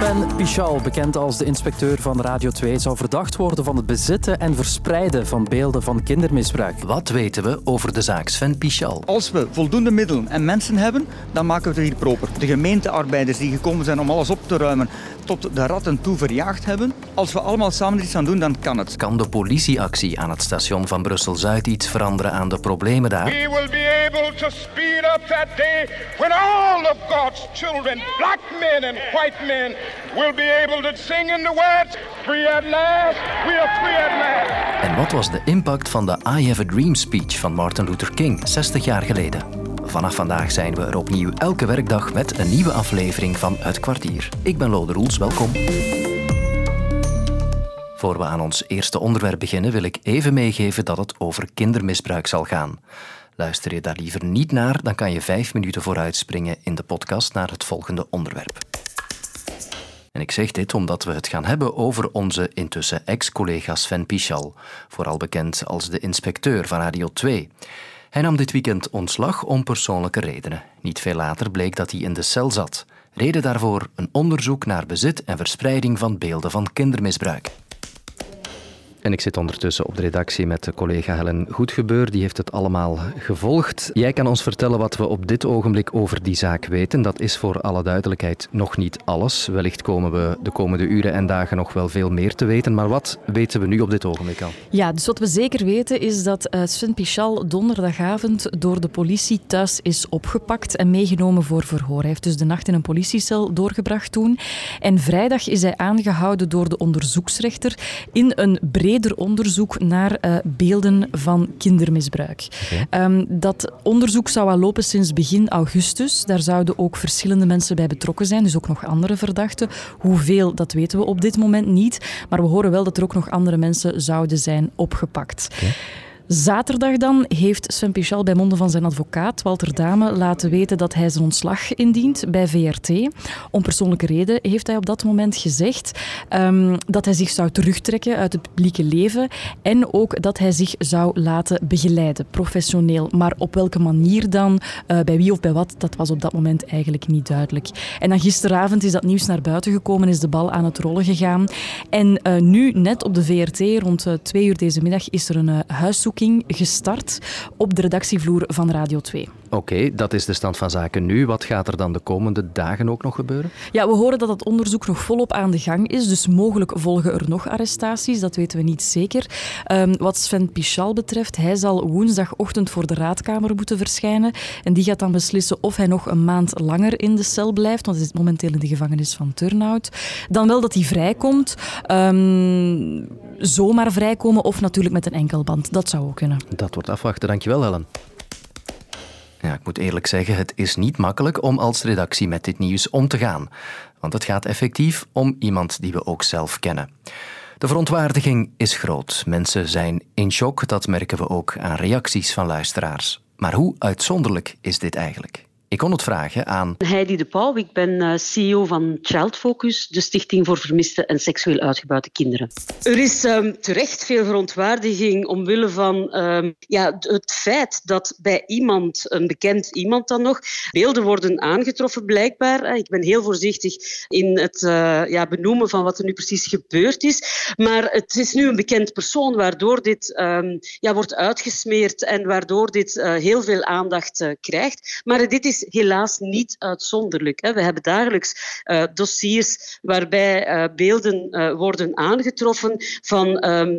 Sven Pichal, bekend als de inspecteur van Radio 2, zou verdacht worden van het bezitten en verspreiden van beelden van kindermisbruik. Wat weten we over de zaak Sven Pichal? Als we voldoende middelen en mensen hebben, dan maken we het hier proper. De gemeentearbeiders die gekomen zijn om alles op te ruimen, tot de ratten toe verjaagd hebben. Als we allemaal samen iets aan doen, dan kan het. Kan de politieactie aan het station van Brussel-Zuid iets veranderen aan de problemen daar? We will be able to speed up that day when all of God's children, black men and white men, will be able to sing in the words, free at last, we are free at last. En wat was de impact van de I Have a Dream speech van Martin Luther King 60 jaar geleden? Vanaf vandaag zijn we er opnieuw elke werkdag met een nieuwe aflevering van Het Kwartier. Ik ben Lode Roels, welkom. Voor we aan ons eerste onderwerp beginnen, wil ik even meegeven dat het over kindermisbruik zal gaan. Luister je daar liever niet naar, dan kan je vijf minuten vooruitspringen in de podcast naar het volgende onderwerp. En ik zeg dit omdat we het gaan hebben over onze intussen ex-collega Sven Pichal, vooral bekend als de inspecteur van Radio 2. Hij nam dit weekend ontslag om persoonlijke redenen. Niet veel later bleek dat hij in de cel zat. Reden daarvoor een onderzoek naar bezit en verspreiding van beelden van kindermisbruik. En ik zit ondertussen op de redactie met de collega Helen Goedgebeur. Die heeft het allemaal gevolgd. Jij kan ons vertellen wat we op dit ogenblik over die zaak weten. Dat is voor alle duidelijkheid nog niet alles. Wellicht komen we de komende uren en dagen nog wel veel meer te weten. Maar wat weten we nu op dit ogenblik al? Ja, dus wat we zeker weten is dat uh, Sven Pichal donderdagavond door de politie thuis is opgepakt en meegenomen voor verhoor. Hij heeft dus de nacht in een politiecel doorgebracht toen. En vrijdag is hij aangehouden door de onderzoeksrechter in een breed breder onderzoek naar uh, beelden van kindermisbruik. Okay. Um, dat onderzoek zou al lopen sinds begin augustus. Daar zouden ook verschillende mensen bij betrokken zijn, dus ook nog andere verdachten. Hoeveel, dat weten we op dit moment niet. Maar we horen wel dat er ook nog andere mensen zouden zijn opgepakt. Okay. Zaterdag dan heeft Sven Pichal bij monden van zijn advocaat Walter Dame laten weten dat hij zijn ontslag indient bij VRT. Om persoonlijke reden heeft hij op dat moment gezegd um, dat hij zich zou terugtrekken uit het publieke leven en ook dat hij zich zou laten begeleiden, professioneel. Maar op welke manier dan, uh, bij wie of bij wat, dat was op dat moment eigenlijk niet duidelijk. En dan gisteravond is dat nieuws naar buiten gekomen, is de bal aan het rollen gegaan. En uh, nu, net op de VRT, rond uh, twee uur deze middag, is er een uh, gestart op de redactievloer van Radio 2. Oké, okay, dat is de stand van zaken nu. Wat gaat er dan de komende dagen ook nog gebeuren? Ja, we horen dat het onderzoek nog volop aan de gang is. Dus mogelijk volgen er nog arrestaties. Dat weten we niet zeker. Um, wat Sven Pichal betreft, hij zal woensdagochtend voor de raadkamer moeten verschijnen. En die gaat dan beslissen of hij nog een maand langer in de cel blijft. Want hij zit momenteel in de gevangenis van Turnhout. Dan wel dat hij vrijkomt. Um, zomaar vrijkomen of natuurlijk met een enkelband. Dat zou ook kunnen. Dat wordt afwachten. Dankjewel, Helen. Ja, ik moet eerlijk zeggen, het is niet makkelijk om als redactie met dit nieuws om te gaan. Want het gaat effectief om iemand die we ook zelf kennen. De verontwaardiging is groot. Mensen zijn in shock, dat merken we ook aan reacties van luisteraars. Maar hoe uitzonderlijk is dit eigenlijk? Ik kon het vragen aan... Heidi de Pauw, ik ben CEO van Child Focus, de stichting voor vermiste en seksueel uitgebuite kinderen. Er is um, terecht veel verontwaardiging omwille van um, ja, het feit dat bij iemand, een bekend iemand dan nog, beelden worden aangetroffen blijkbaar. Ik ben heel voorzichtig in het uh, ja, benoemen van wat er nu precies gebeurd is. Maar het is nu een bekend persoon waardoor dit um, ja, wordt uitgesmeerd en waardoor dit heel veel aandacht krijgt. Maar dit is helaas niet uitzonderlijk. We hebben dagelijks uh, dossiers waarbij uh, beelden uh, worden aangetroffen van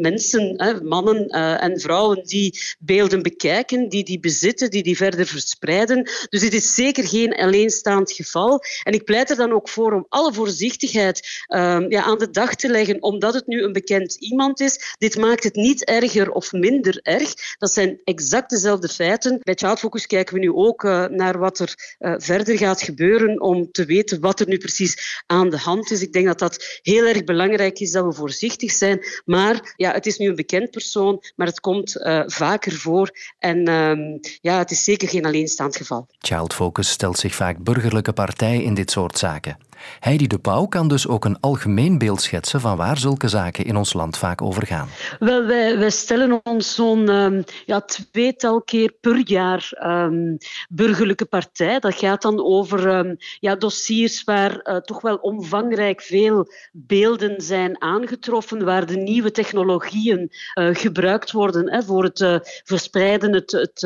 mensen, mannen en vrouwen die beelden bekijken, die die bezitten, die die verder verspreiden. Dus dit is zeker geen alleenstaand geval. En ik pleit er dan ook voor om alle voorzichtigheid ja, aan de dag te leggen, omdat het nu een bekend iemand is. Dit maakt het niet erger of minder erg. Dat zijn exact dezelfde feiten. Bij Child Focus kijken we nu ook naar wat er uh, verder gaat gebeuren om te weten wat er nu precies aan de hand is. Ik denk dat dat heel erg belangrijk is dat we voorzichtig zijn. Maar ja, het is nu een bekend persoon, maar het komt uh, vaker voor. En uh, ja, het is zeker geen alleenstaand geval. Child Focus stelt zich vaak burgerlijke partij in dit soort zaken. Heidi de Pauw kan dus ook een algemeen beeld schetsen van waar zulke zaken in ons land vaak over gaan. Wel, wij, wij stellen ons zo'n um, ja, tweetal keer per jaar um, burgerlijke Dat gaat dan over um, ja, dossiers waar uh, toch wel omvangrijk veel beelden zijn aangetroffen, waar de nieuwe technologieën uh, gebruikt worden hè, voor het uh, verspreiden, het, het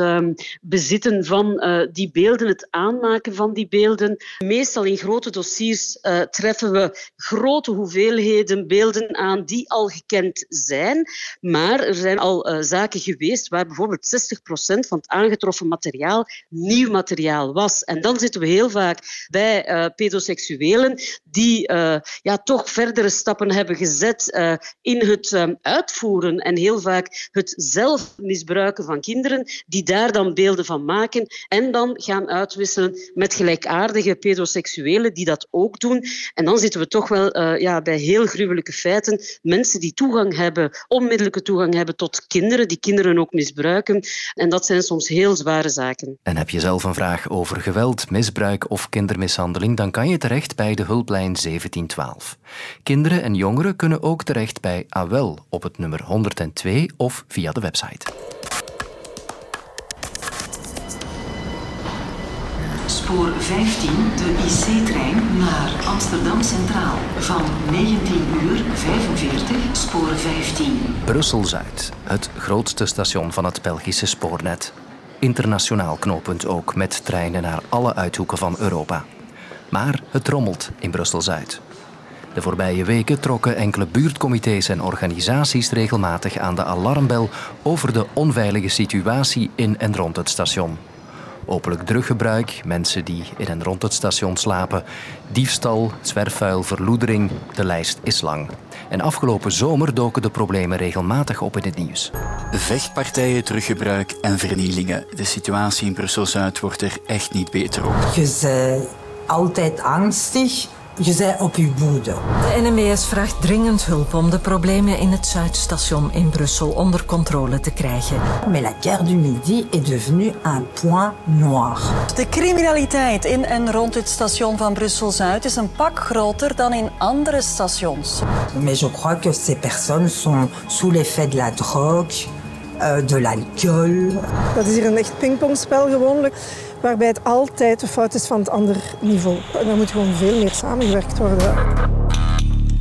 bezitten van die beelden, het aanmaken van die beelden. Meestal in grote dossiers treffen we grote hoeveelheden beelden aan die al gekend zijn. Maar er zijn al zaken geweest waar bijvoorbeeld 60% van het aangetroffen materiaal nieuw materiaal En dan zitten we heel vaak bij uh, pedoseksuelen die ja, toch verdere stappen hebben gezet in het uitvoeren en heel vaak het zelf misbruiken van kinderen, die daar dan beelden van maken en dan gaan uitwisselen met gelijkaardige pedoseksuelen die dat ook doen. En dan zitten we toch wel ja, bij heel gruwelijke feiten. Mensen die toegang hebben, onmiddellijke toegang hebben tot kinderen, die kinderen ook misbruiken. En dat zijn soms heel zware zaken. En heb je zelf een vraag over geweld, misbruik of kindermishandeling, dan kan je terecht bij de hulplijn 1712. Kinderen en jongeren kunnen ook terecht bij AWEL op het nummer 102 of via de website. Spoor 15, de IC-trein naar Amsterdam Centraal. Van 19 uur 45, spoor 15. Brussel-Zuid, het grootste station van het Belgische spoornet. Internationaal knooppunt ook, met treinen naar alle uithoeken van Europa. Maar het trommelt in Brussel-Zuid. De voorbije weken trokken enkele buurtcomité's en organisaties regelmatig aan de alarmbel over de onveilige situatie in en rond het station openlijk druggebruik, mensen die in en rond het station slapen, diefstal, zwerfvuil, verloedering. De lijst is lang. En afgelopen zomer doken de problemen regelmatig op in het nieuws. Vechtpartijen, druggebruik en vernielingen. De situatie in Brussel-Zuid wordt er echt niet beter op. Je bent altijd angstig je bent op je boede. De NMBS vraagt dringend hulp om de problemen in het Zuidstation in Brussel onder controle te krijgen. Maar la guerre du Midi est devenue un point noir. De criminaliteit in en rond het station van Brussel-Zuid is een pak groter dan in andere stations. Mais je crois que ces personnes sont sous l'effet de la drogue, euh, de l'alcool. Dat is hier een echt pingpongspel gewoonlijk waarbij het altijd de fout is van het andere niveau. En er moet gewoon veel meer samengewerkt worden.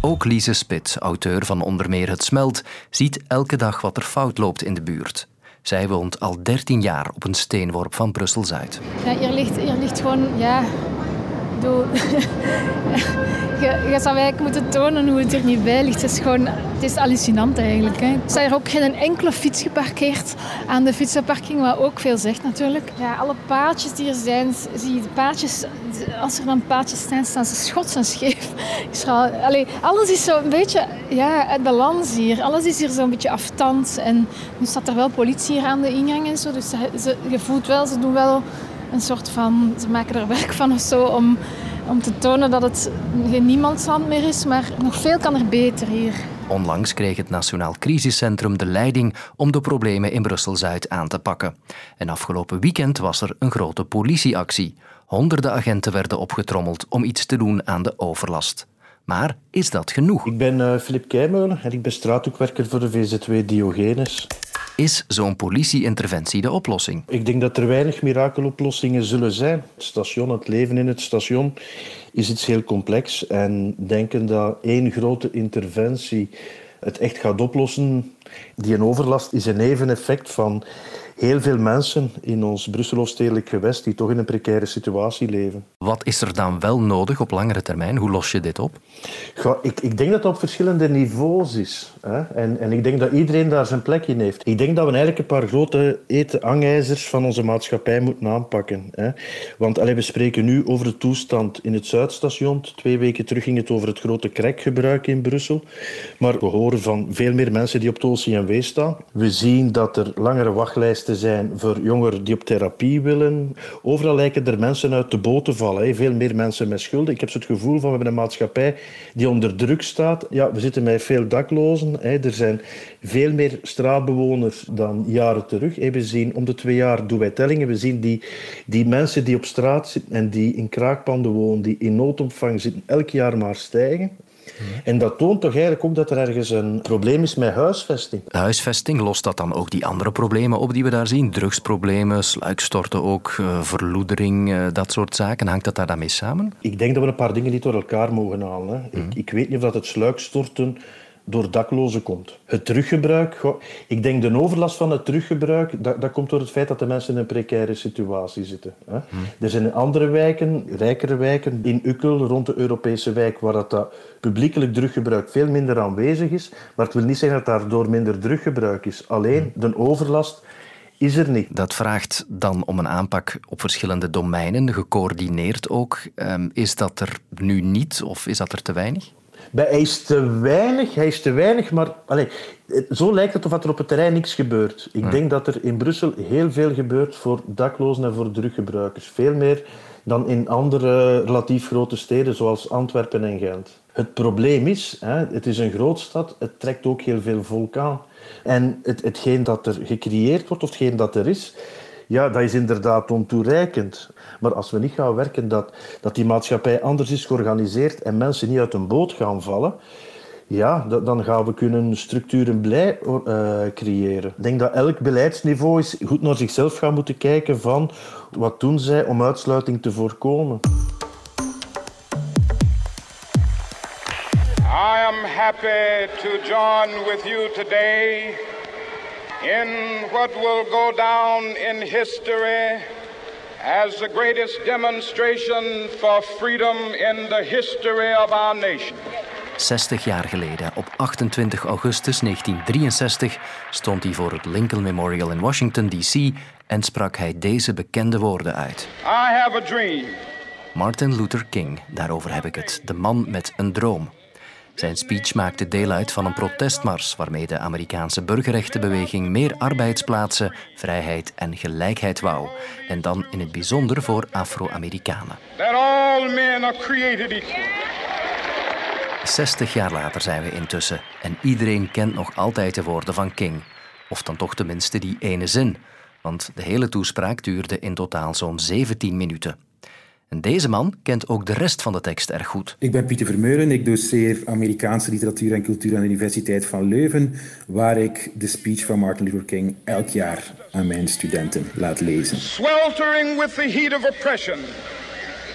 Ook Lise Spit, auteur van onder meer Het Smelt, ziet elke dag wat er fout loopt in de buurt. Zij woont al 13 jaar op een steenworp van Brussel-Zuid. Ja, hier, ligt, hier ligt gewoon... Ja, doe, je, je zou eigenlijk moeten tonen hoe het er niet bij ligt. Het is gewoon het is hallucinant eigenlijk. Hè. Er hier ook geen enkele fiets geparkeerd aan de fietsenparking, wat ook veel zegt natuurlijk. Ja, alle paadjes die er zijn, zie je de paadjes, als er dan paadjes staan, staan ze schots en scheef. Allee, alles is zo een beetje ja, uit balans hier. Alles is hier zo'n beetje afstand. En nu staat er wel politie hier aan de ingang en zo, dus ze, je voelt wel, ze doen wel een soort van, ze maken er werk van of zo om om te tonen dat het geen niemandsland meer is, maar nog veel kan er beter hier. Onlangs kreeg het Nationaal Crisiscentrum de leiding om de problemen in Brussel-Zuid aan te pakken. En afgelopen weekend was er een grote politieactie. Honderden agenten werden opgetrommeld om iets te doen aan de overlast. Maar is dat genoeg? Ik ben uh, Filip Keimeulen en ik ben straathoekwerker voor de VZW Diogenes. Is zo'n politieinterventie de oplossing? Ik denk dat er weinig mirakeloplossingen zullen zijn. Het station, het leven in het station is iets heel complex. En denken dat één grote interventie het echt gaat oplossen, die een overlast is een neveneffect van heel veel mensen in ons Brusselhoofdstedelijk gewest die toch in een precaire situatie leven. Wat is er dan wel nodig op langere termijn? Hoe los je dit op? ik, ik denk dat het op verschillende niveaus is. Hè? En, en ik denk dat iedereen daar zijn plek in heeft. Ik denk dat we eigenlijk een paar grote eten hangijzers van onze maatschappij moeten aanpakken. Hè? Want allee, we spreken nu over de toestand in het Zuidstation. Twee weken terug ging het over het grote crackgebruik in Brussel. Maar we horen van veel meer mensen die op het OCMW staan. We zien dat er langere wachtlijsten zijn voor jongeren die op therapie willen. Overal lijken er mensen uit de boot te vallen. Hè. Veel meer mensen met schulden. Ik heb zo het gevoel van we hebben een maatschappij die onder druk staat. Ja, we zitten met veel daklozen. Hè. Er zijn veel meer straatbewoners dan jaren terug. We zien om de twee jaar doen wij tellingen. We zien die, die mensen die op straat zitten en die in kraakpanden wonen, die in noodopvang zitten, elk jaar maar stijgen. En dat toont toch eigenlijk ook dat er ergens een probleem is met huisvesting. Huisvesting, lost dat dan ook die andere problemen op die we daar zien? Drugsproblemen, sluikstorten ook, eh, verloedering, eh, dat soort zaken. Hangt dat daar dan mee samen? Ik denk dat we een paar dingen niet door elkaar mogen halen. Hè. Ik, ik weet niet of dat het sluikstorten door daklozen komt. Het teruggebruik, ik denk de overlast van het teruggebruik, dat, dat komt door het feit dat de mensen in een precaire situatie zitten. Hè. Er zijn andere wijken, rijkere wijken, in Ukkel, rond de Europese wijk, waar dat, dat publiekelijk druggebruik veel minder aanwezig is. Maar het wil niet zeggen dat daardoor minder druggebruik is. Alleen de overlast is er niet. Dat vraagt dan om een aanpak op verschillende domeinen, gecoördineerd ook. Ehm, is dat er nu niet of is dat er te weinig? Hij is te weinig, hij is te weinig, maar allez, zo lijkt het of er op het terrein niks gebeurt. Ik denk dat er in Brussel heel veel gebeurt voor daklozen en voor druggebruikers. Veel meer dan in andere relatief grote steden zoals Antwerpen en Gent. Het probleem is, hè, het is een grootstad, het trekt ook heel veel volk aan. En het, hetgeen dat er gecreëerd wordt, of hetgeen dat er is, ja, dat is inderdaad ontoereikend. Maar als we niet gaan werken dat, dat die maatschappij anders is georganiseerd en mensen niet uit een boot gaan vallen, ja, dan gaan we kunnen structuren blij uh, creëren. Ik denk dat elk beleidsniveau is goed naar zichzelf gaan moeten kijken van wat doen zij om uitsluiting te voorkomen. I am happy to join with you today in what will go down in history as the greatest demonstration for freedom in the history of our nation. 60 jaar geleden, op 28 augustus 1963, stond hij voor het Lincoln Memorial in Washington, D.C. en sprak hij deze bekende woorden uit. I have a dream. Martin Luther King, daarover heb ik het, de man met een droom. Zijn speech maakte deel uit van een protestmars waarmee de Amerikaanse burgerrechtenbeweging meer arbeidsplaatsen, vrijheid en gelijkheid wou. En dan in het bijzonder voor Afro-Amerikanen. 60 jaar later zijn we intussen en iedereen kent nog altijd de woorden van King. Of dan toch tenminste die ene zin. Want de hele toespraak duurde in totaal zo'n 17 minuten. En deze man kent ook de rest van de tekst erg goed. Ik ben Pieter Vermeulen. Ik doseer Amerikaanse literatuur en cultuur aan de Universiteit van Leuven, waar ik de speech van Martin Luther King elk jaar aan mijn studenten laat lezen. Sweltering with the heat of oppression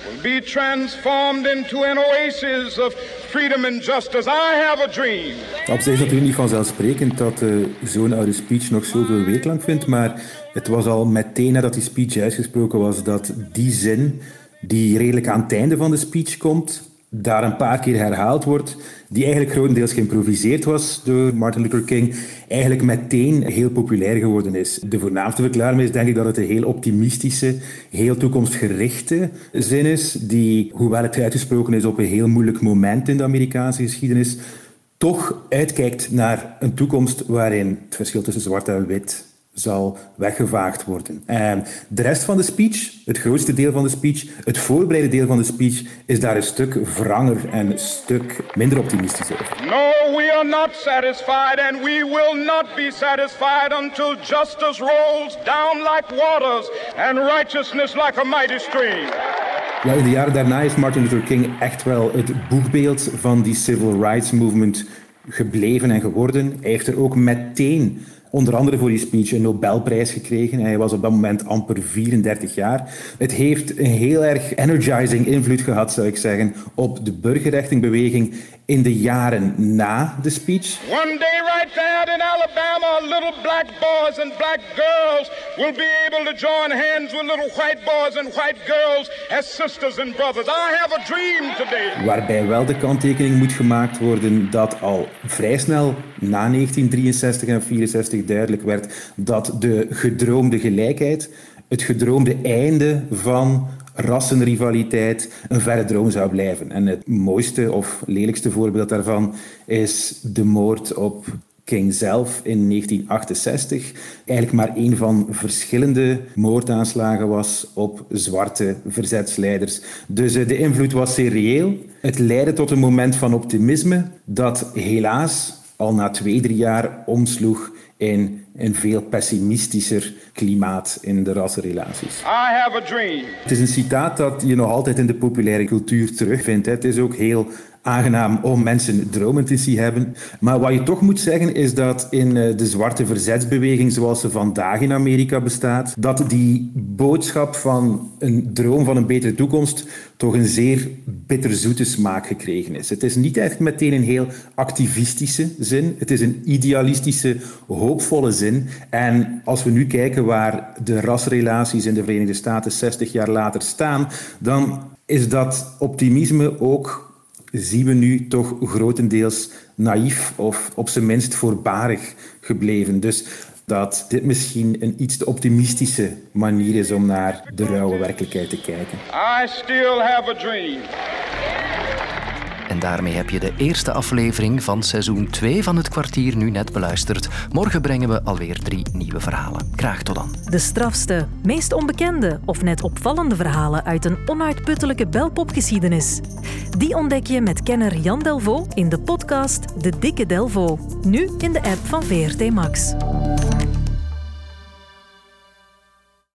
will be transformed into an oasis of freedom and justice. I have a dream. Op zich is natuurlijk niet vanzelfsprekend dat uh, zo'n oude speech nog zoveel weerklank vindt, maar het was al meteen nadat die speech uitgesproken was dat die zin die redelijk aan het einde van de speech komt, daar een paar keer herhaald wordt, die eigenlijk grotendeels geïmproviseerd was door Martin Luther King, eigenlijk meteen heel populair geworden is. De voornaamste verklaring is denk ik dat het een heel optimistische, heel toekomstgerichte zin is, die, hoewel het uitgesproken is op een heel moeilijk moment in de Amerikaanse geschiedenis, toch uitkijkt naar een toekomst waarin het verschil tussen zwart en wit zal weggevaagd worden. En de rest van de speech, het grootste deel van de speech, het voorbereide deel van de speech, is daar een stuk wranger en een stuk minder optimistisch over. No, we are not satisfied and we will not be satisfied until justice rolls down like waters and righteousness like a mighty stream. Ja, in de jaren daarna is Martin Luther King echt wel het boegbeeld van die civil rights movement gebleven en geworden. Hij heeft er ook meteen onder andere voor die speech een Nobelprijs gekregen. Hij was op dat moment amper 34 jaar. Het heeft een heel erg energizing invloed gehad, zou ik zeggen, op de burgerrechtingbeweging in de jaren na de speech. One day right there in Alabama, little black boys and black girls will be able to join hands with little white boys and white girls as sisters and brothers. I have a dream today. Waarbij wel de kanttekening moet gemaakt worden dat al vrij snel na 1963 en 64 duidelijk werd dat de gedroomde gelijkheid, het gedroomde einde van rassenrivaliteit een verre droom zou blijven. En het mooiste of lelijkste voorbeeld daarvan is de moord op King zelf in 1968 eigenlijk maar een van verschillende moordaanslagen was op zwarte verzetsleiders. Dus de invloed was zeer reëel. Het leidde tot een moment van optimisme dat helaas al na twee, drie jaar omsloeg in een veel pessimistischer klimaat in de rassenrelaties. I have a dream. Het is een citaat dat je nog altijd in de populaire cultuur terugvindt. Het is ook heel aangenaam om mensen dromen te zien hebben. Maar wat je toch moet zeggen is dat in eh, de zwarte verzetsbeweging zoals ze vandaag in Amerika bestaat, dat die boodschap van een droom van een betere toekomst toch een zeer bitterzoete smaak gekregen is. Het is niet echt meteen een heel activistische zin, het is een idealistische, hoopvolle zin. En als we nu kijken waar de rasrelaties in de Verenigde Staten 60 jaar later staan, dan is dat optimisme ook zien we nu toch grotendeels naïef of op zijn minst voorbarig gebleven. Dus dat dit misschien een iets te optimistische manier is om naar de ruwe werkelijkheid te kijken. I still have a dream. En daarmee heb je de eerste aflevering van seizoen 2 van het kwartier nu net beluisterd. Morgen brengen we alweer drie nieuwe verhalen. Graag tot dan. De strafste, meest onbekende of net opvallende verhalen uit een onuitputtelijke belpopgeschiedenis. Die ontdek je met kenner Jan Delvaux in de podcast De Dikke Delvaux. Nu in de app van VRT Max.